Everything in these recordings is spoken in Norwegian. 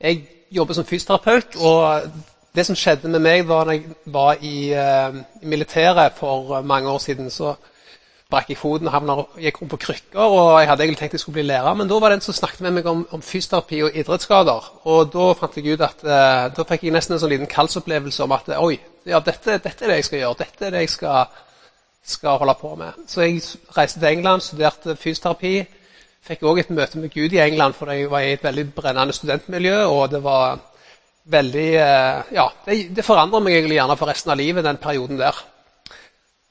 Jeg jobber som fysioterapeut, og det som skjedde med meg da jeg var i, uh, i militæret for mange år siden, så brakk jeg foten, og gikk rundt på krykker, og jeg hadde egentlig tenkt jeg skulle bli lærer. Men da var det en som snakket med meg om, om fysioterapi og idrettsskader. Og da fant jeg ut at uh, da fikk jeg nesten en sånn liten kalsopplevelse om at oi, ja, dette, dette, er det jeg skal gjøre. Dette er det jeg skal, skal holde på med. Så jeg reiste til England, studerte fysioterapi. Fikk òg et møte med Gud i England, for jeg var i et veldig brennende studentmiljø. og det var veldig uh, Ja, det, det forandra meg egentlig gjerne for resten av livet, den perioden der.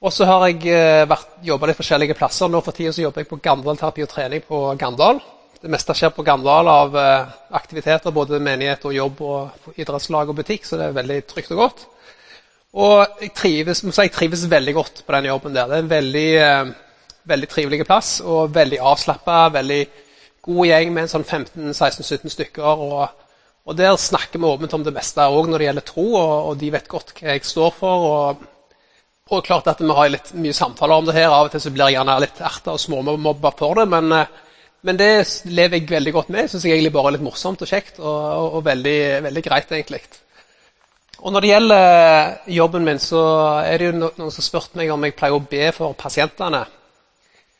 Og så har jeg eh, jobba litt forskjellige plasser. Nå for tida jobber jeg på Gandal terapi og trening på Gandal. Det meste skjer på Gandal av eh, aktiviteter, både menighet og jobb og idrettslag og butikk, så det er veldig trygt og godt. Og jeg trives, jeg trives veldig godt på den jobben der. Det er en veldig, eh, veldig trivelig plass og veldig avslappa. Veldig god gjeng med en sånn 15-16-17 stykker. Og, og, der snakker vi åpent om det meste òg når det gjelder tro, og, og de vet godt hva jeg står for. og og klart at Vi har litt mye samtaler om det her. Av og til så blir jeg gjerne litt erta og småmobba for det. Men, men, det lever jeg veldig godt med. Syns jeg egentlig bare er litt morsomt og kjekt. Og, og, veldig, veldig, greit, egentlig. Og Når det gjelder jobben min, så er det jo noen som har spurt meg om jeg pleier å be for pasientene.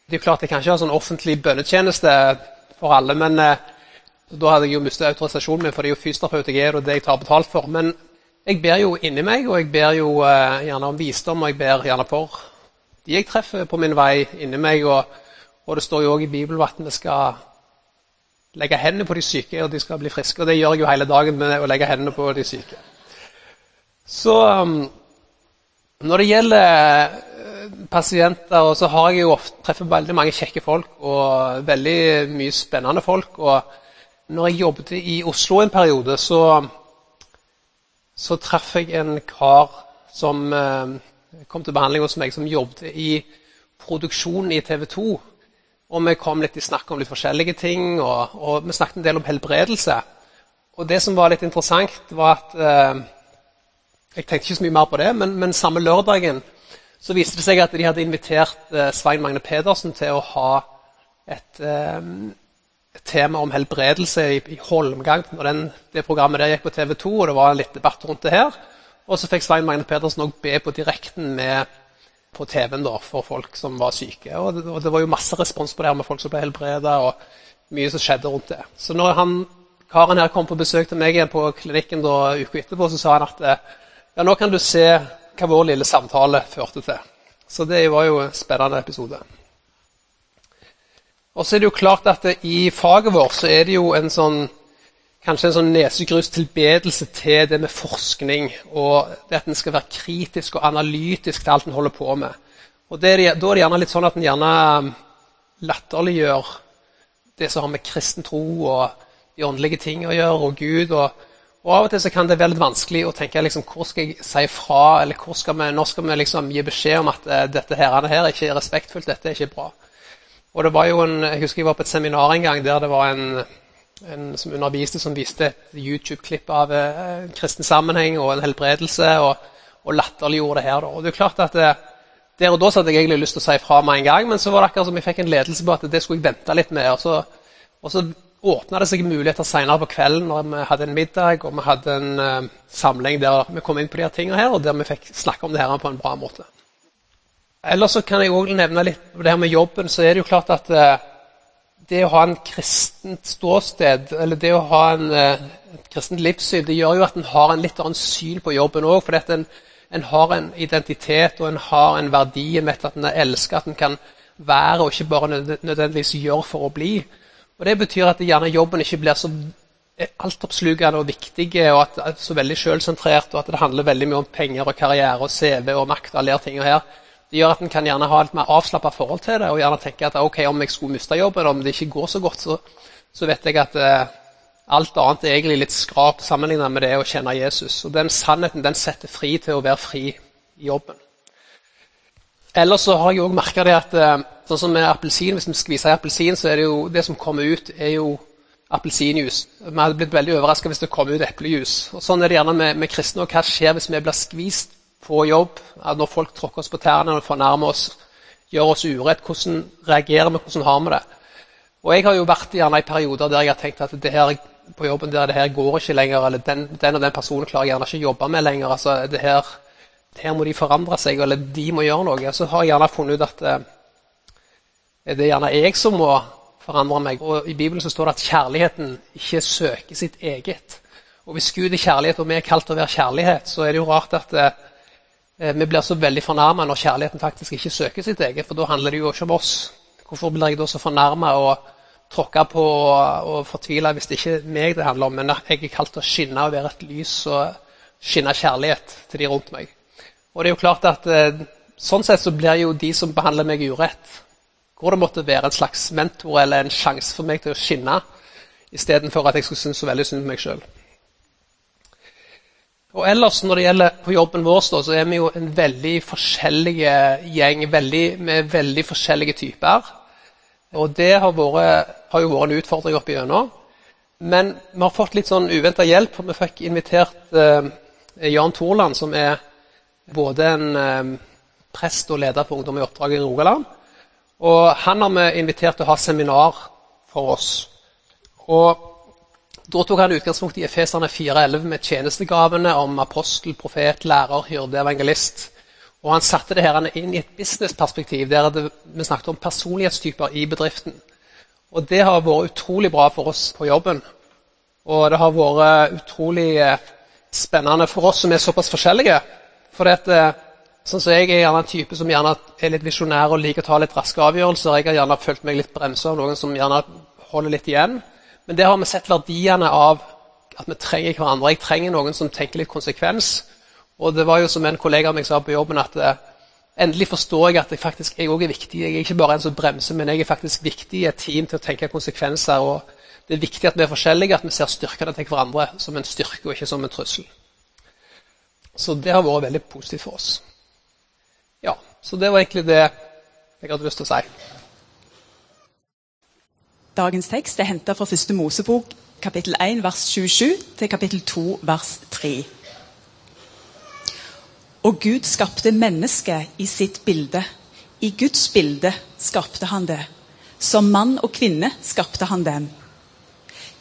Det er klart Jeg kan ikke ha sånn offentlig bønnetjeneste for alle. men eh, Da hadde jeg jo mistet autorisasjonen min, for det er jo fysioterapeut jeg er, og det jeg tar betalt for. Men jeg ber jo inni meg, og jeg ber jo uh, gjerne om visdom, og jeg ber gjerne for de jeg treffer på min vei inni meg. Og, og det står jo òg i Bibelen at vi skal legge hendene på de syke, og de skal bli friske. Og det gjør jeg jo hele dagen med å legge hendene på de syke. Så um, når det gjelder uh, og så har jeg jo ofte treffet veldig mange kjekke folk og veldig mye spennende folk. Og når jeg jobbet i Oslo en periode, så så traff jeg en kar som eh, kom til behandling hos meg, som jobbet i produksjonen i TV 2. Og vi kom litt i snakk om litt forskjellige ting, og, og, vi snakket en del om helbredelse. Og det som var litt interessant, var at eh, Jeg tenkte ikke så mye mer på det, men, men, samme lørdagen så viste det seg at de hadde invitert eh, Svein Magne Pedersen til å ha et, eh, et tema om helbredelse i, i Holmgang når den, det programmet der gikk på TV 2. og Det var litt debatt rundt det her. Og så fikk Svein Magne Pedersen òg be på direkten med, på TV-en for folk som var syke. Og det, og det, var jo masse respons på det her med folk som ble helbreda, og mye som skjedde rundt det. Så når han, karen her kom på besøk til meg igjen på klinikken da, uka etterpå, så sa han at ja, nå kan du se hva vår lille samtale førte til. Så det var jo en spennende episode. Og så er det jo klart at det, i faget vårt så er det jo en sånn kanskje en sånn nesegrus tilbedelse til det med forskning, og det at en skal være kritisk og analytisk til alt en holder på med. Og det, Da er det gjerne litt sånn at en gjerne um, latterliggjør det som har med kristen tro og de åndelige ting å gjøre, og Gud. Og, og Av og til så kan det være litt vanskelig å tenke liksom, hvor skal jeg si fra, eller hvor skal vi, når skal vi liksom gi beskjed om at uh, dette her, her ikke er respektfullt, dette er ikke bra. Og det var jo en, Jeg husker jeg var på et seminar en gang der det var en, en som underviste som viste et YouTube-klipp av eh, en kristen sammenheng og en helbredelse, og, og latterliggjorde det her. Da. Og det er klart at det, Der og da så hadde jeg egentlig lyst til å si fra med en gang, men så var det akkurat som jeg fikk en ledelse på at det skulle jeg vente litt med. Og så, og så åpna det seg muligheter senere på kvelden når vi hadde en middag og vi hadde en uh, samling der vi kom inn på de tingene her, og der vi fikk snakke om det her på en bra måte. Ellers så kan jeg også nevne litt på det her med jobben. Så er det jo klart at uh, det å ha en kristent ståsted, eller det å ha en, uh, et kristent livssyn, det gjør jo at en har en litt annen syn på jobben òg. For en, en, har en identitet og en har en verdi med at en elsket, at en kan være, og ikke bare nødvendigvis gjøre for å bli. Og Det betyr at gjerne jobben ikke blir så altoppslukende og viktig og at er så veldig selvsentrert, og at det handler veldig mye om penger og karriere og CV og makt og alle de tingene her. Det gjør at en kan gjerne ha et mer avslappa forhold til det og gjerne tenke at ok, om jeg skulle miste jobben, om det ikke går så godt, så, så vet jeg at eh, alt annet er egentlig litt skrap sammenlignet med det å kjenne Jesus. Og Den sannheten den setter fri til å være fri i jobben. Ellers så har jeg òg merka det at eh, sånn som med appelsin, hvis vi skviser i appelsin, så er det jo det som kommer ut, er jo appelsinjuice. Vi hadde blitt veldig overraska hvis det kom ut eplejus. Sånn er det gjerne med, med kristne. Og hva skjer hvis vi blir skvist på jobb, at når folk tråkker oss på tærne og fornærmer oss, gjør oss urett, hvordan reagerer vi, hvordan har vi det? Og Jeg har jo vært gjerne i perioder der jeg har tenkt at det her på jobben der det her går ikke lenger, eller den, den og den personen klarer gjerne ikke å jobbe med lenger. altså det her, her må de forandre seg, eller de må gjøre noe. Så har jeg gjerne funnet ut at eh, det er gjerne jeg som må forandre meg. Og I Bibelen så står det at kjærligheten ikke søker sitt eget. Og Hvis Gud er kjærlighet, og vi er kalt å være kjærlighet, så er det jo rart at eh, vi blir så veldig fornærma når kjærligheten faktisk ikke søker sitt eget, for da handler det jo ikke om oss. Hvorfor blir jeg da så fornærma og tråkka på og fortvila hvis det ikke er meg det handler om, men jeg er kalt å skinne og være et lys og skinne kjærlighet til de rundt meg. Og det er jo klart at eh, Sånn sett så blir jo de som behandler meg urett, hvor det måtte være en slags mentor eller en sjanse for meg til å skinne, istedenfor at jeg skulle synes så veldig synd på meg sjøl. Og ellers når det gjelder på jobben vår, så er vi jo en veldig forskjellig gjeng veldig, med veldig forskjellige typer. Og det har, vært, har jo vært en utfordring opp igjennom. Men vi har fått litt sånn uventa hjelp. for Vi fikk invitert eh, Jan Thorland, som er både en eh, prest og leder for Ungdom i oppdrag i Rogaland. Og han har vi invitert til å ha seminar for oss. Og Da tok han utgangspunkt i Efeserne 4.11 med tjenestegavene om apostel, profet, lærer, hyrde, evangelist. Og han satte det her inn i et businessperspektiv der det, vi snakket om personlighetstyper i bedriften. Og det har vært utrolig bra for oss på jobben. Og det har vært utrolig eh, spennende for oss som er såpass forskjellige. For det, eh, sånn som Jeg er gjerne en type som gjerne er litt visjonær og liker å ta litt raske avgjørelser. Jeg har gjerne følt meg litt bremsa av noen som gjerne holder litt igjen. Men det har vi sett verdiene av at vi trenger hverandre. Jeg trenger noen som tenker litt konsekvens og det var jo som en kollega av meg sa på jobben, at eh, endelig forstår jeg at jeg faktisk jeg også er viktig. Jeg er ikke bare en som bremser, men jeg er faktisk viktig i et team til å tenke konsekvenser. og Det er viktig at vi er forskjellige, at vi ser styrkene til hverandre som en styrke og ikke som en trussel. Så det har vært veldig positivt for oss. Ja, Så det var egentlig det jeg hadde lyst til å si. Dagens tekst er henta fra første Mosebok, kapittel 1, vers 27, til kapittel 2, vers 3. Og Gud skapte mennesket i sitt bilde. I Guds bilde skapte han det. Som mann og kvinne skapte han dem.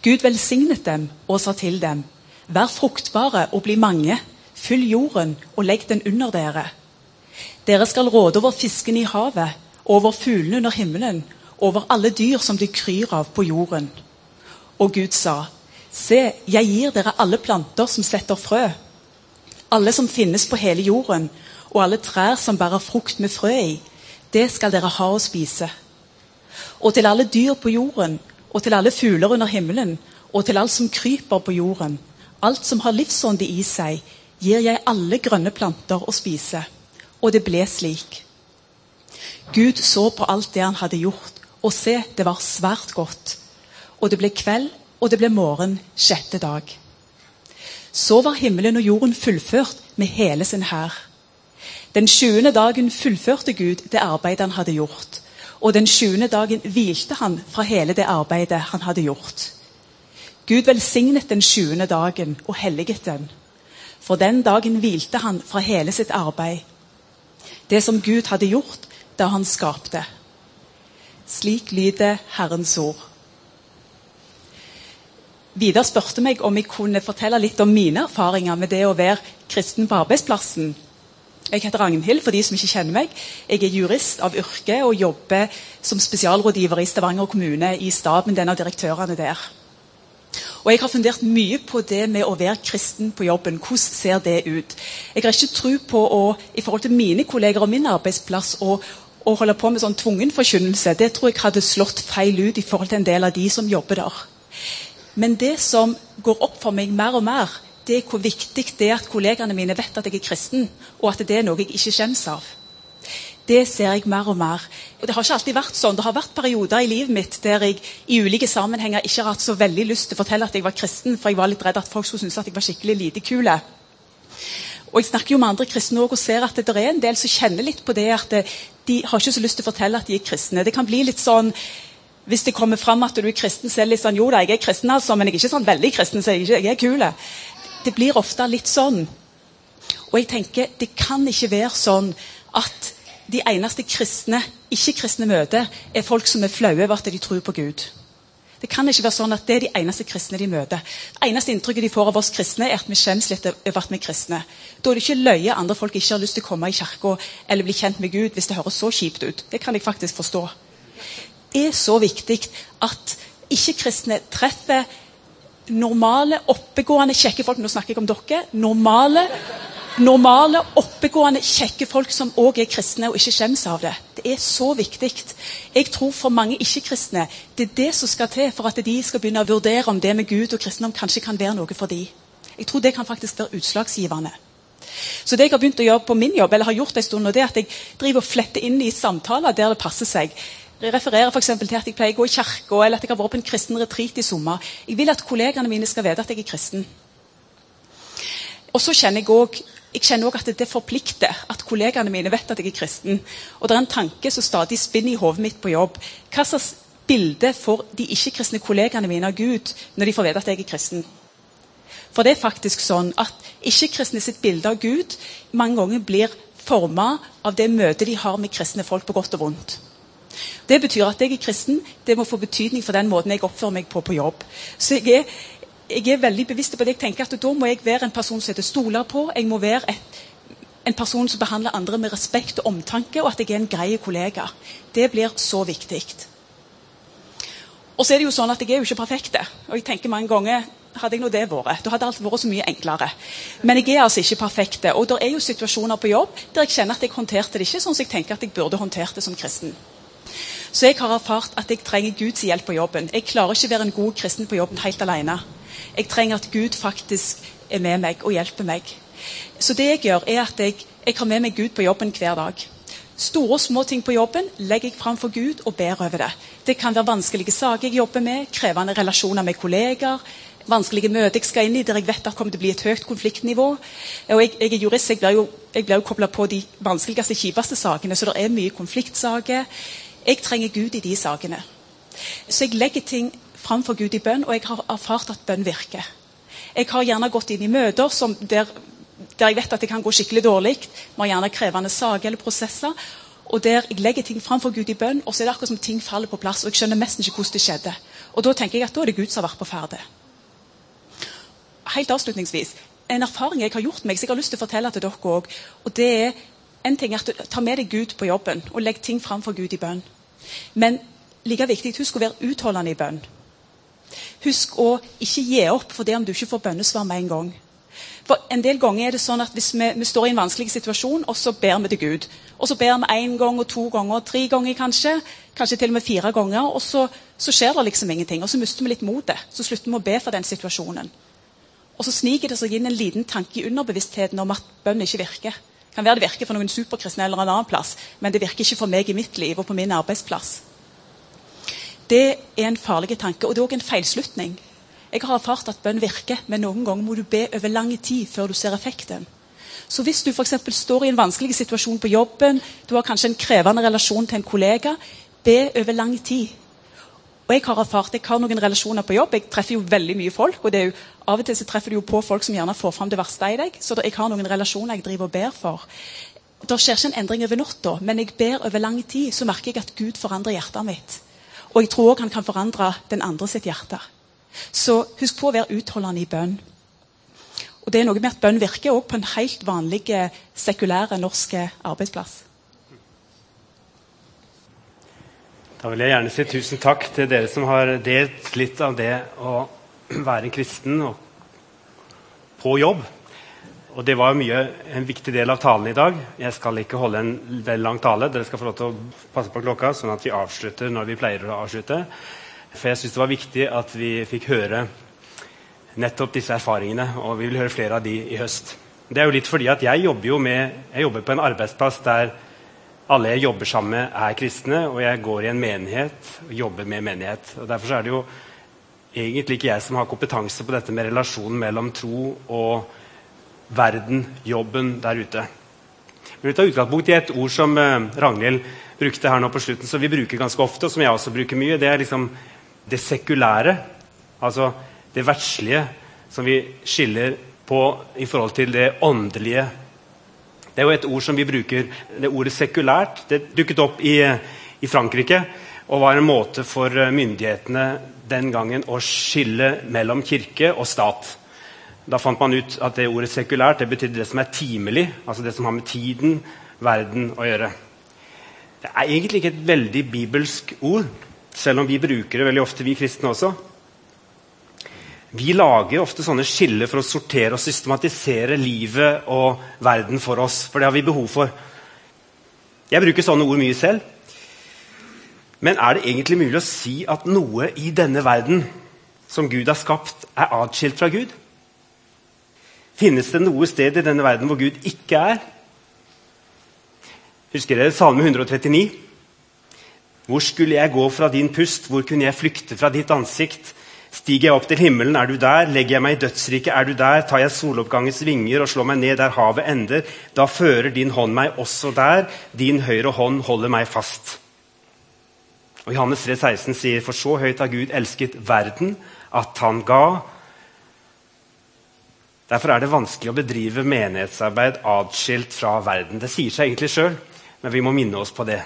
Gud velsignet dem og sa til dem, vær fruktbare og bli mange, fyll jorden og legg den under dere. Dere skal råde over fisken i havet, over fuglene under himmelen, over alle dyr som de kryr av på jorden. Og Gud sa, se, jeg gir dere alle planter som setter frø, alle som finnes på hele jorden, og alle trær som bærer frukt med frø i, det skal dere ha å spise. Og til alle dyr på jorden, og til alle fugler under himmelen, og til alt som kryper på jorden, alt som har livsånde i seg, gir jeg alle grønne planter å spise. Og det ble slik. Gud så på alt det han hadde gjort, og se, det var svært godt. Og det ble kveld, og det ble morgen sjette dag. Så var himmelen og jorden fullført med hele sin hær. Den sjuende dagen fullførte Gud det arbeidet han hadde gjort. Og den sjuende dagen hvilte han fra hele det arbeidet han hadde gjort. Gud velsignet den sjuende dagen og helliget den. For den dagen hvilte han fra hele sitt arbeid. Det som Gud hadde gjort da han skapte. Slik lyder Herrens ord. Vidar spurte meg om jeg kunne fortelle litt om mine erfaringer med det å være kristen på arbeidsplassen. Jeg heter Ragnhild, for de som ikke kjenner meg. Jeg er jurist av yrke og jobber som spesialrådgiver i Stavanger kommune i staben den av direktørene der. Og Jeg har fundert mye på det med å være kristen på jobben. Hvordan ser det ut? Jeg har ikke tro på å, i forhold til mine kolleger og min arbeidsplass å, å holde på med sånn tvungen forkynnelse. Det tror jeg hadde slått feil ut i forhold til en del av de som jobber der. Men det som går opp for meg mer og mer, det er hvor viktig det er at kollegene mine vet at jeg er kristen, og at det er noe jeg ikke skjemmes av. Det ser jeg mer og mer. Og Det har ikke alltid vært sånn. Det har vært perioder i livet mitt der jeg i ulike sammenhenger ikke har hatt så veldig lyst til å fortelle at jeg var kristen, for jeg var litt redd at folk skulle synes at jeg var skikkelig lite kule. Og Jeg snakker jo med andre kristne også, og ser at det er en del som kjenner litt på det at de har ikke så lyst til å fortelle at de er kristne. Det kan bli litt sånn hvis det kommer fram at du er kristen, så er det litt sånn Jo da, jeg er kristen, altså, men jeg er ikke sånn veldig kristen, så jeg, jeg er kul. Det blir ofte litt sånn. Og jeg tenker, det kan ikke være sånn at de eneste kristne ikke-kristne møter, er folk som er flaue over at de tror på Gud. Det kan ikke være sånn at det er de eneste kristne de møter. Det eneste inntrykket de får av oss kristne, er at vi skjemmes litt over at vi er kristne. Da er det ikke løye andre folk ikke har lyst til å komme i kirka eller bli kjent med Gud hvis det høres så kjipt ut. Det kan jeg faktisk forstå. Det er så viktig at ikke-kristne treffer normale, oppegående, kjekke folk. Nå snakker jeg om dere. Normale, normale, oppegående, kjekke folk som òg er kristne og ikke skjemmes av det. Det er så viktig. Jeg tror for mange ikke-kristne det er det som skal til for at de skal begynne å vurdere om det med Gud og kristendom kanskje kan være noe for dem. Jeg tror det kan faktisk være utslagsgivende. Så det jeg har begynt å gjøre på min jobb, eller har gjort en stund, det er at jeg driver og fletter inn i samtaler der det passer seg. Jeg refererer for til at jeg pleier å gå i kirka, eller at jeg har vært på en kristen retreat i sommer. Jeg vil at kollegene mine skal vite at jeg er kristen. Og så kjenner jeg også jeg kjenner også at det forplikter at kollegene mine vet at jeg er kristen. Og det er en tanke som stadig spinner i hodet mitt på jobb. Hva slags bilde får de ikke-kristne kollegene mine av Gud når de får vite at jeg er kristen? For det er faktisk sånn at ikke-kristne sitt bilde av Gud mange ganger blir forma av det møtet de har med kristne folk på godt og vondt. Det betyr at jeg er kristen. Det må få betydning for den måten jeg oppfører meg på på jobb. Så jeg er, jeg er veldig bevisst på det. Jeg tenker at Da må jeg være en person som heter stoler på. Jeg må være et, en person som behandler andre med respekt og omtanke, og at jeg er en grei kollega. Det blir så viktig. Og så er det jo sånn at Jeg er jo ikke perfekt. Og jeg tenker mange ganger hadde jeg nå det vært, da hadde alt vært så mye enklere. Men jeg er altså ikke perfekt. Og det er jo situasjoner på jobb der jeg kjenner at jeg håndterte det ikke sånn som jeg tenker at jeg burde håndtert det som kristen. Så jeg har erfart at jeg trenger Guds hjelp på jobben. Jeg klarer ikke å være en god kristen på jobben helt alene. Jeg trenger at Gud faktisk er med meg og hjelper meg. Så det jeg gjør, er at jeg, jeg har med meg Gud på jobben hver dag. Store og små ting på jobben legger jeg fram for Gud og ber over det. Det kan være vanskelige saker jeg jobber med, krevende relasjoner med kolleger, vanskelige møter jeg skal inn i der jeg vet det kommer til å bli et høyt konfliktnivå. Og jeg, jeg er jurist, jeg blir jo, jeg jo kobla på de vanskeligste, kjipeste sakene, så det er mye konfliktsaker. Jeg trenger Gud i de sakene. Så jeg legger ting framfor Gud i bønn, og jeg har erfart at bønn virker. Jeg har gjerne gått inn i møter der, der, jeg vet at det kan gå skikkelig dårlig. Vi har gjerne krevende saker eller prosesser. Og der jeg legger ting framfor Gud i bønn, og så er det akkurat som ting faller på plass. Og jeg skjønner nesten ikke hvordan det skjedde. Og da tenker jeg at da er det Gud som har vært på ferde. Helt avslutningsvis. En erfaring jeg har gjort meg, som jeg har lyst til å fortelle til dere òg. Og det er en ting at Ta med deg Gud på jobben og legg ting framfor Gud i bønn. Men like viktig, husk å være utholdende i bønn. Husk å ikke gi opp for det om du ikke får bønnesvar med en gang. For En del ganger er det sånn at hvis vi, vi står i en vanskelig situasjon, og så ber vi til Gud. Og så ber vi én gang og to ganger og tre ganger kanskje. Kanskje til og med fire ganger. Og så, så skjer det liksom ingenting. Og så mister vi litt motet. Så slutter vi å be for den situasjonen. Og så sniker det seg inn en liten tanke i underbevisstheten om at bønn ikke virker. Det kan være det virker for noen superkristne eller en annen plass, men det virker ikke for meg i mitt liv og på min arbeidsplass. Det er en farlig tanke, og det er òg en feilslutning. Jeg har erfart at bønn virker, men noen ganger må du be over lang tid før du ser effekten. Så hvis du for står i en vanskelig situasjon på jobben, du har kanskje en krevende relasjon til en kollega, be over lang tid. Og Jeg har erfart, jeg har noen relasjoner på jobb. Jeg treffer jo veldig mye folk. og jo, Av og til så treffer du jo på folk som gjerne får fram det verste i deg. Så jeg har noen relasjoner jeg driver og ber for. Det skjer ikke en endring over natta, men jeg ber over lang tid. Så merker jeg at Gud forandrer hjertet mitt. Og jeg tror òg han kan forandre den andre sitt hjerte. Så husk på å være utholdende i bønn. Og det er noe med at Bønn virker òg på en helt vanlig sekulære norsk arbeidsplass. Da vil jeg gjerne si tusen takk til dere som har delt litt av det å være kristen og på jobb. Og det var mye, en viktig del av talen i dag. Jeg skal ikke holde en veldig lang tale. Dere skal få lov til å passe på klokka, sånn at vi avslutter når vi pleier å avslutte. For jeg syns det var viktig at vi fikk høre nettopp disse erfaringene. Og vi vil høre flere av de i høst. Det er jo litt fordi at jeg jobber jo med, jeg jobber på en arbeidsplass der alle jeg jobber sammen med, er kristne, og jeg går i en menighet og jobber med menighet. Og Derfor er det jo egentlig ikke jeg som har kompetanse på dette med relasjonen mellom tro og verden, jobben der ute. Vi vil ta utgangspunkt i et ord som eh, Ragnhild brukte her nå på slutten, som vi bruker ganske ofte, og som jeg også bruker mye. Det er liksom det sekulære, altså det verdslige, som vi skiller på i forhold til det åndelige. Det er jo et ord som vi bruker, det ordet sekulært. Det dukket opp i, i Frankrike. og var en måte for eh, myndighetene den gangen å skille mellom kirke og stat. Da fant man ut at det ordet sekulært det betydde det som er timelig, altså det som har med tiden, verden, å gjøre. Det er egentlig ikke et veldig bibelsk ord, selv om vi bruker det veldig ofte, vi kristne også. Vi lager ofte sånne skiller for å sortere og systematisere livet og verden for oss. For det har vi behov for. Jeg bruker sånne ord mye selv. Men er det egentlig mulig å si at noe i denne verden som Gud har skapt, er atskilt fra Gud? Finnes det noe sted i denne verden hvor Gud ikke er? Husker dere Salme 139? Hvor skulle jeg gå fra din pust, hvor kunne jeg flykte fra ditt ansikt? Stiger jeg opp til himmelen, er du der? Legger jeg meg i dødsriket, er du der? Tar jeg soloppgangens vinger og slår meg ned der havet ender? Da fører din hånd meg også der, din høyre hånd holder meg fast. Og Johannes 3, 16 sier, for så høyt har Gud elsket verden, at han ga. Derfor er det vanskelig å bedrive menighetsarbeid atskilt fra verden. Det sier seg egentlig sjøl, men vi må minne oss på det.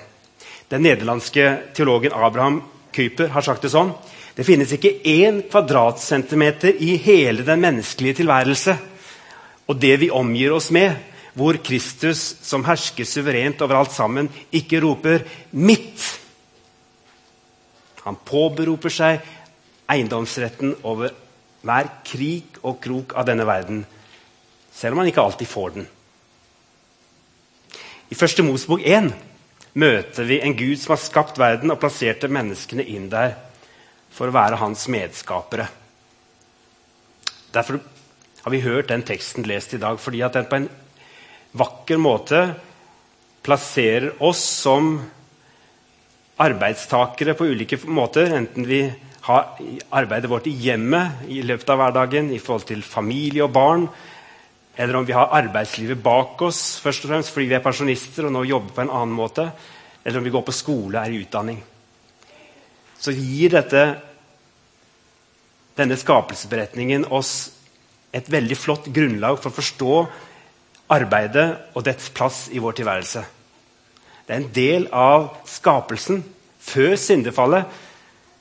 Den nederlandske teologen Abraham Kuyper har sagt det sånn det finnes ikke én kvadratcentimeter i hele den menneskelige tilværelse og det vi omgir oss med, hvor Kristus, som hersker suverent over alt sammen, ikke roper 'mitt'. Han påberoper seg eiendomsretten over hver krik og krok av denne verden, selv om han ikke alltid får den. I første Mosbok 1 møter vi en Gud som har skapt verden og plasserte menneskene inn der for å være hans medskapere. Derfor har vi hørt den teksten lest i dag, fordi at den på en vakker måte plasserer oss som arbeidstakere på ulike måter. Enten vi har arbeidet vårt i hjemmet i løpet av hverdagen i forhold til familie og barn, eller om vi har arbeidslivet bak oss først og fremst fordi vi er pensjonister og nå jobber på en annen måte, eller om vi går på skole og er i utdanning. Så gir dette denne skapelsesberetningen oss et veldig flott grunnlag for å forstå arbeidet og dets plass i vår tilværelse. Det er en del av skapelsen. Før syndefallet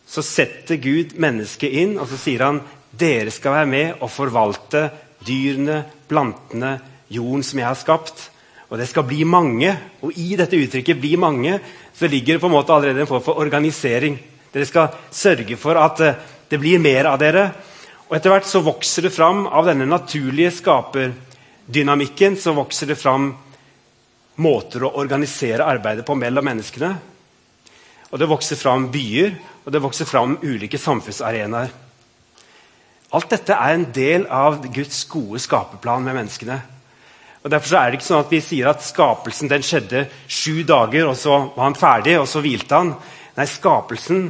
så setter Gud mennesket inn og så sier han dere skal være med og forvalte dyrene, plantene, jorden som jeg har skapt. Og det skal bli mange. Og i dette uttrykket 'bli mange' så ligger det på en måte allerede en form for organisering. Dere skal sørge for at eh, det blir mer av dere. Og etter hvert så vokser det fram av denne naturlige skaperdynamikken så vokser det fram måter å organisere arbeidet på mellom menneskene. Og det vokser fram byer, og det vokser fram ulike samfunnsarenaer. Alt dette er en del av Guds gode skapeplan med menneskene. Og Derfor er det ikke sånn at vi sier at skapelsen den skjedde sju dager, og så var han ferdig, og så hvilte han. Nei, skapelsen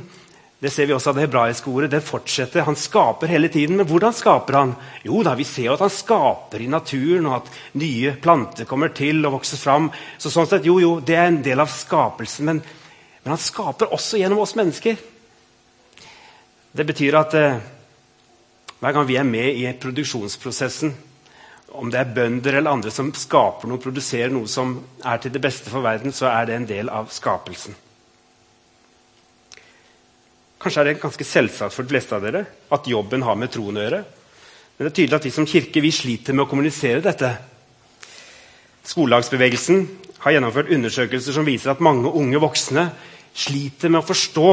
det ser vi også av det hebraiske ordet. Det fortsetter. Han skaper hele tiden. Men hvordan skaper han? Jo da, Vi ser jo at han skaper i naturen, og at nye planter kommer til og vokser fram. Så sånn sett, jo, jo, Det er en del av skapelsen. Men, men han skaper også gjennom oss mennesker. Det betyr at eh, hver gang vi er med i produksjonsprosessen, om det er bønder eller andre som skaper noe, produserer noe som er til det beste for verden, så er det en del av skapelsen. Kanskje er det ganske selvsagt for de fleste av dere at jobben har med troen å gjøre. Men det er tydelig at vi som kirke vi sliter med å kommunisere dette. Skolelagsbevegelsen har gjennomført undersøkelser som viser at mange unge voksne sliter med å forstå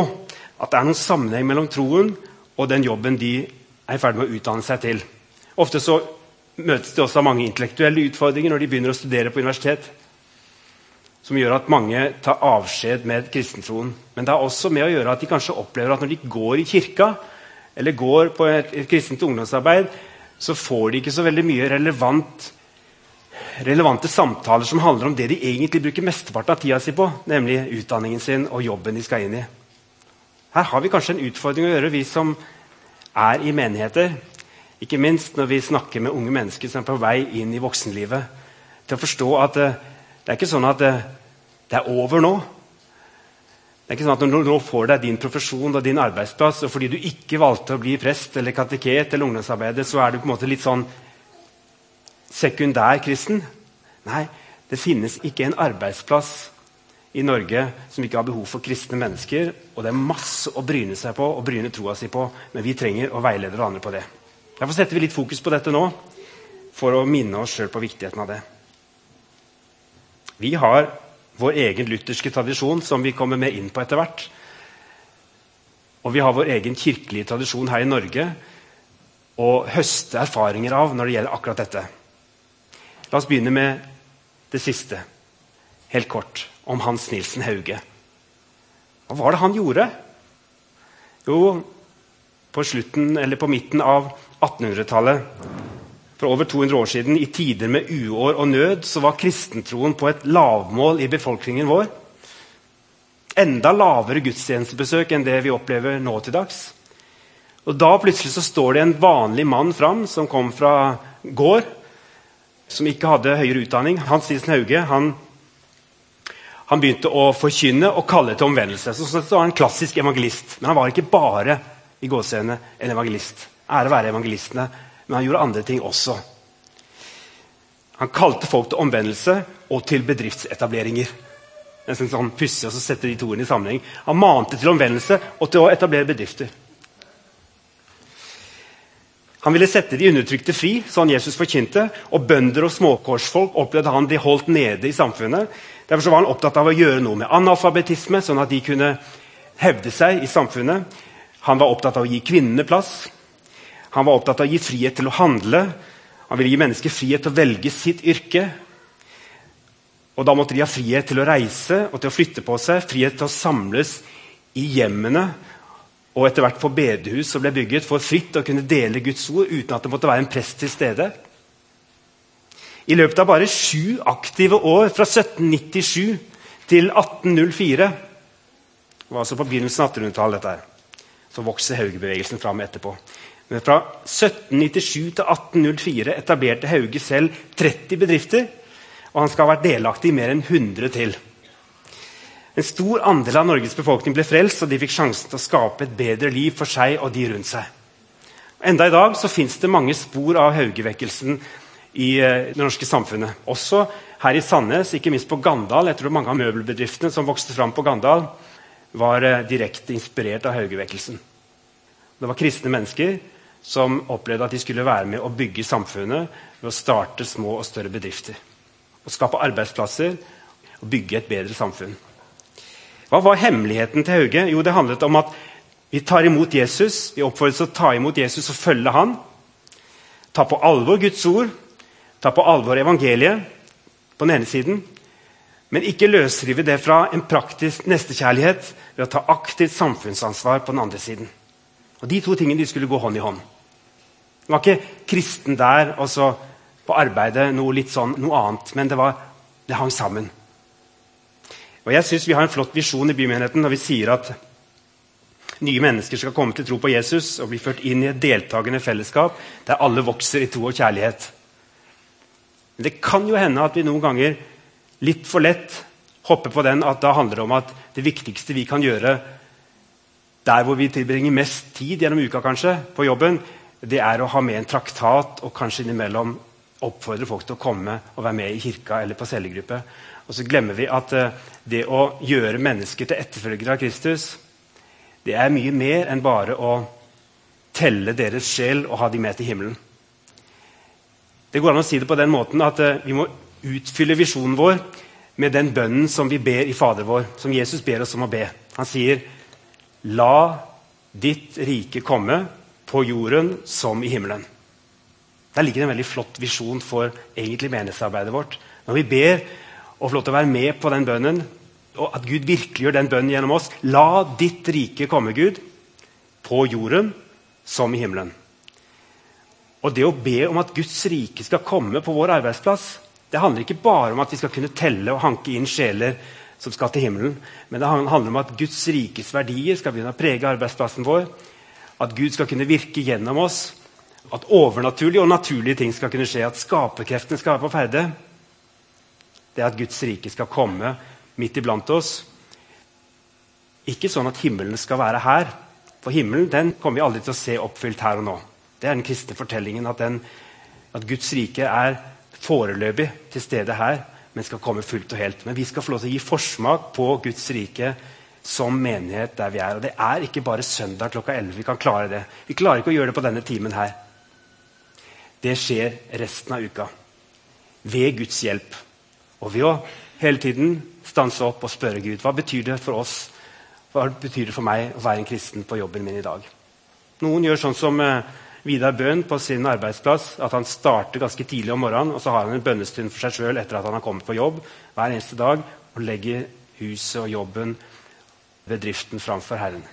at det er noen sammenheng mellom troen og den jobben de er i ferd med å utdanne seg til. Ofte så møtes de også av mange intellektuelle utfordringer når de begynner å studere på universitet som gjør at mange tar avskjed med kristentroen. Men det har også med å gjøre at de kanskje opplever at når de går i kirka, eller går på et, et kristent ungdomsarbeid, så får de ikke så veldig mye relevant, relevante samtaler som handler om det de egentlig bruker mesteparten av tida si på, nemlig utdanningen sin og jobben de skal inn i. Her har vi kanskje en utfordring å gjøre, vi som er i menigheter. Ikke minst når vi snakker med unge mennesker som er på vei inn i voksenlivet. Til å forstå at uh, det er ikke sånn at det, det er over nå. Det er ikke sånn at Når du nå får deg din profesjon og din arbeidsplass, og fordi du ikke valgte å bli prest eller kateket eller ungdomsarbeider, så er du på en måte litt sånn sekundær kristen. Nei, det finnes ikke en arbeidsplass i Norge som ikke har behov for kristne mennesker. Og det er masse å bryne seg på og bryne troa si på, men vi trenger å veilede andre på det. Derfor setter vi litt fokus på dette nå, for å minne oss sjøl på viktigheten av det. Vi har vår egen lutherske tradisjon, som vi kommer mer inn på etter hvert. Og vi har vår egen kirkelige tradisjon her i Norge å høste erfaringer av når det gjelder akkurat dette. La oss begynne med det siste, helt kort, om Hans Nilsen Hauge. Hva var det han gjorde? Jo, på slutten, eller på midten av 1800-tallet, for over 200 år siden, i tider med uår og nød, så var kristentroen på et lavmål i befolkningen vår. Enda lavere gudstjenestebesøk enn det vi opplever nå til dags. Og Da plutselig så står det en vanlig mann fram som kom fra gård, som ikke hadde høyere utdanning. Hans Nilsen Hauge han, han, begynte å forkynne og kalle til omvendelse. Så, så, så var han en klassisk evangelist. Men han var ikke bare i gåsehendene en evangelist. Ære være evangelistene, men han gjorde andre ting også. Han kalte folk til omvendelse og til bedriftsetableringer. Nesten sånn pussig å sette de to i sammenheng. Han mante til omvendelse og til å etablere bedrifter. Han ville sette de undertrykte fri, sånn Jesus forkynte. Og bønder og småkårsfolk opplevde han ble holdt nede i samfunnet. Derfor var han opptatt av å gjøre noe med analfabetisme, sånn at de kunne hevde seg i samfunnet. Han var opptatt av å gi kvinnene plass. Han var opptatt av å gi frihet til å handle. Han ville gi mennesker frihet til å velge sitt yrke. Og Da måtte de ha frihet til å reise og til å flytte på seg, frihet til å samles i hjemmene og etter hvert få bedehus som ble bygget, for fritt å kunne dele Guds ord uten at det måtte være en prest til stede. I løpet av bare sju aktive år, fra 1797 til 1804 Det var altså på begynnelsen av 1800-tallet, så vokser Hauge-bevegelsen fram etterpå. Men fra 1797 til 1804 etablerte Hauge selv 30 bedrifter. Og han skal ha vært delaktig i mer enn 100 til. En stor andel av Norges befolkning ble frelst, og de fikk sjansen til å skape et bedre liv for seg og de rundt seg. Enda i dag så fins det mange spor av Haugevekkelsen i eh, det norske samfunnet. Også her i Sandnes, ikke minst på Gandal. Jeg tror mange av møbelbedriftene som vokste fram på Gandal, var eh, direkte inspirert av Haugevekkelsen. Det var kristne mennesker som opplevde at de skulle være med å bygge samfunnet ved å starte små og større bedrifter. Og skape arbeidsplasser og bygge et bedre samfunn. Hva var hemmeligheten til Hauge? Jo, Det handlet om at vi tar imot Jesus. Vi oppfordres til å ta imot Jesus og følge han. Ta på alvor Guds ord, ta på alvor evangeliet på den ene siden. Men ikke løsrive det fra en praktisk nestekjærlighet ved å ta aktivt samfunnsansvar på den andre siden. Og De to tingene de skulle gå hånd i hånd. Det var ikke kristen der og så på arbeidet noe litt sånn, noe annet, men det, var, det hang sammen. Og jeg synes Vi har en flott visjon i bymenigheten når vi sier at nye mennesker skal komme til tro på Jesus og bli ført inn i et deltakende fellesskap der alle vokser i tro og kjærlighet. Men det kan jo hende at vi noen ganger litt for lett hopper på den at da handler det om at det viktigste vi kan gjøre der hvor vi tilbringer mest tid gjennom uka kanskje, på jobben, det er å ha med en traktat og kanskje innimellom oppfordre folk til å komme og være med i kirka eller på cellegruppe. Og så glemmer vi at uh, det å gjøre mennesker til etterfølgere av Kristus, det er mye mer enn bare å telle deres sjel og ha dem med til himmelen. Det går an å si det på den måten at uh, vi må utfylle visjonen vår med den bønnen som vi ber i Fader vår, som Jesus ber oss om å be. Han sier, 'La ditt rike komme på jorden som i himmelen'. Der ligger en veldig flott visjon for egentlig menighetsarbeidet vårt. Når vi ber og får lov til å være med på den bønnen, og at Gud virkelig gjør den bønnen gjennom oss. La ditt rike komme, Gud, på jorden som i himmelen. Og det å be om at Guds rike skal komme på vår arbeidsplass, det handler ikke bare om at vi skal kunne telle og hanke inn sjeler som skal til himmelen, men det handler om at Guds rikes verdier skal begynne å prege arbeidsplassen vår. At Gud skal kunne virke gjennom oss. At overnaturlige og naturlige ting skal kunne skje. At skaperkreftene skal være på ferde det er at Guds rike skal komme midt iblant oss. Ikke sånn at himmelen skal være her. For himmelen den kommer vi aldri til å se oppfylt her og nå. Det er den kristne fortellingen at, den, at Guds rike er foreløpig til stede her. men skal komme fullt og helt. Men vi skal få lov til å gi forsmak på Guds rike som menighet der vi er. Og det er ikke bare søndag klokka 11 vi kan klare det. Vi klarer ikke å gjøre det på denne timen her. Det skjer resten av uka. Ved Guds hjelp. Og ved å hele tiden stanse opp og spørre Gud hva betyr det for oss hva betyr det for meg å være en kristen på jobben min i dag. Noen gjør sånn som eh, Vidar Bøhn på sin arbeidsplass. At han starter ganske tidlig om morgenen og så har han en bønnestund for seg sjøl etter at han har kommet på jobb hver eneste dag og legger huset og jobben, bedriften, framfor Herren.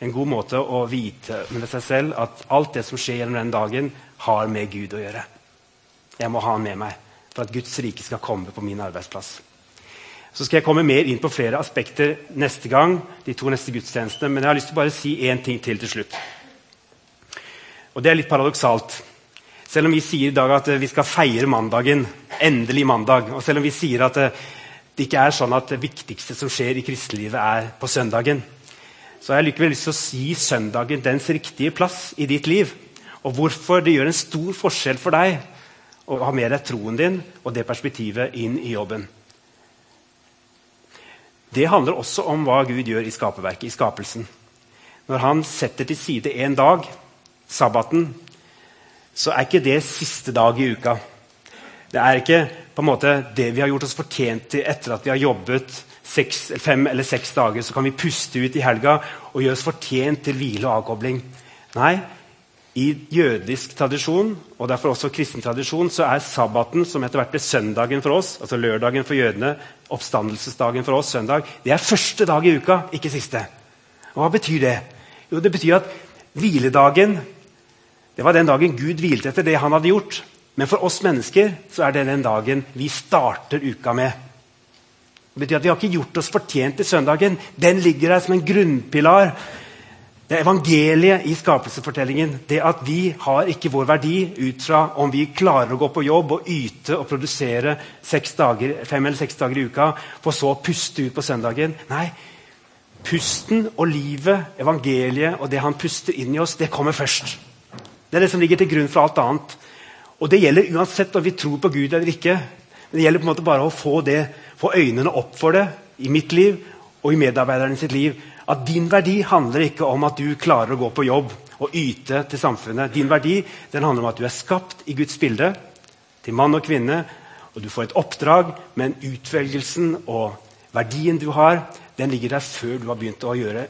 En god måte å vite med seg selv at alt det som skjer gjennom den dagen, har med Gud å gjøre. Jeg må ha han med meg for at Guds rike skal komme på min arbeidsplass. Så skal jeg komme mer inn på flere aspekter neste gang, de to neste gudstjenestene, men jeg har lyst til å bare si én ting til til slutt. Og det er litt paradoksalt. Selv om vi sier i dag at vi skal feire mandagen, endelig mandag, og selv om vi sier at det ikke er sånn at det viktigste som skjer i kristelivet, er på søndagen, så har jeg likevel lyst til å gi søndagen dens riktige plass i ditt liv. Og hvorfor det gjør en stor forskjell for deg å ha med deg troen din og det perspektivet inn i jobben. Det handler også om hva Gud gjør i skaperverket, i skapelsen. Når han setter til side en dag sabbaten, så er ikke det siste dag i uka. Det er ikke på en måte det vi har gjort oss fortjent til etter at vi har jobbet seks, fem eller seks dager. Så kan vi puste ut i helga og gjøre oss fortjent til hvile og avkobling. Nei, i jødisk tradisjon og derfor også kristen tradisjon, så er sabbaten, som etter hvert ble søndagen for oss, altså lørdagen for jødene, oppstandelsesdagen for oss, søndag, det er første dag i uka, ikke siste. Og Hva betyr det? Jo, Det betyr at hviledagen det var den dagen Gud hvilte etter det han hadde gjort. Men for oss mennesker så er det den dagen vi starter uka med. Det betyr at Vi har ikke gjort oss fortjent til søndagen. Den ligger der som en grunnpilar. Det er evangeliet i skapelsesfortellingen. Det at vi har ikke vår verdi ut fra om vi klarer å gå på jobb og yte og produsere dager, fem eller seks dager i uka, for så å puste ut på søndagen. Nei, pusten og livet, evangeliet og det han puster inn i oss, det kommer først. Det er det som ligger til grunn for alt annet. Og det gjelder uansett om vi tror på Gud eller ikke. Men det gjelder på en måte bare å få, det, få øynene opp for det i mitt liv og i medarbeiderne sitt liv. At din verdi handler ikke om at du klarer å gå på jobb og yte til samfunnet. Din verdi den handler om at du er skapt i Guds bilde, til mann og kvinne. Og du får et oppdrag, men utvelgelsen og verdien du har, den ligger der før du har begynt å gjøre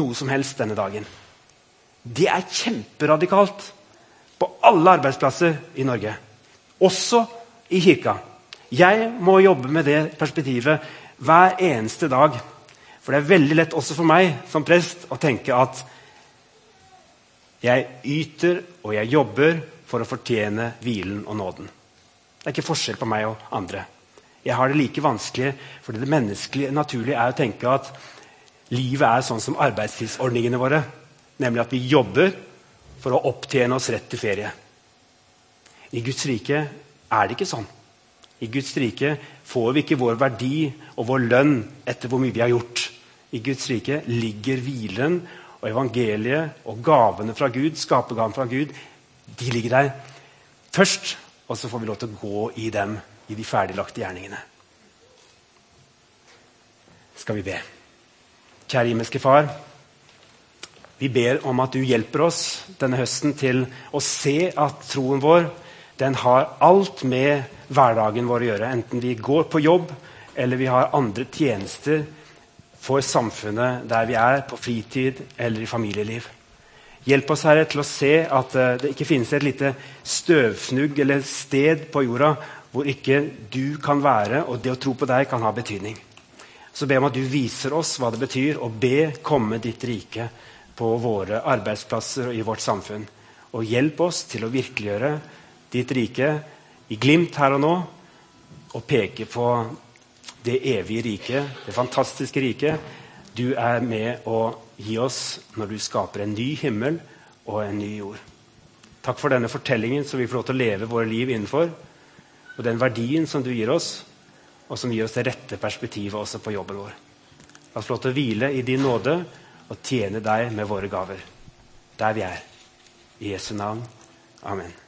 noe som helst denne dagen. Det er kjemperadikalt på alle arbeidsplasser i Norge. Også i kirka. Jeg må jobbe med det perspektivet hver eneste dag. For det er veldig lett også for meg som prest å tenke at jeg yter og jeg jobber for å fortjene hvilen og nåden. Det er ikke forskjell på meg og andre. Jeg har det like vanskelig, fordi det menneskelige naturlige er å tenke at livet er sånn som arbeidstidsordningene våre. Nemlig at vi jobber for å opptjene oss rett til ferie. I Guds rike er det ikke sånn. I Guds rike får vi ikke vår verdi og vår lønn etter hvor mye vi har gjort. I Guds rike ligger hvilen og evangeliet og gavene fra Gud, skapergaven fra Gud, de ligger der først. Og så får vi lov til å gå i dem, i de ferdiglagte gjerningene. Skal vi be. Kjære himmelske Far. Vi ber om at du hjelper oss denne høsten til å se at troen vår den har alt med hverdagen vår å gjøre. Enten vi går på jobb eller vi har andre tjenester for samfunnet der vi er, på fritid eller i familieliv. Hjelp oss Herre, til å se at eh, det ikke finnes et lite støvfnugg eller sted på jorda hvor ikke du kan være, og det å tro på deg kan ha betydning. Så jeg om at du viser oss hva det betyr å be komme ditt rike på våre arbeidsplasser og i vårt samfunn. Og hjelp oss til å virkeliggjøre ditt rike i glimt her og nå, og peke på det evige riket, det fantastiske riket du er med å gi oss når du skaper en ny himmel og en ny jord. Takk for denne fortellingen som vi får lov til å leve våre liv innenfor, og den verdien som du gir oss, og som gir oss det rette perspektivet også på jobben vår. La oss få lov til å hvile i din nåde og tjene deg med våre gaver. Der vi er. I Jesu navn. Amen.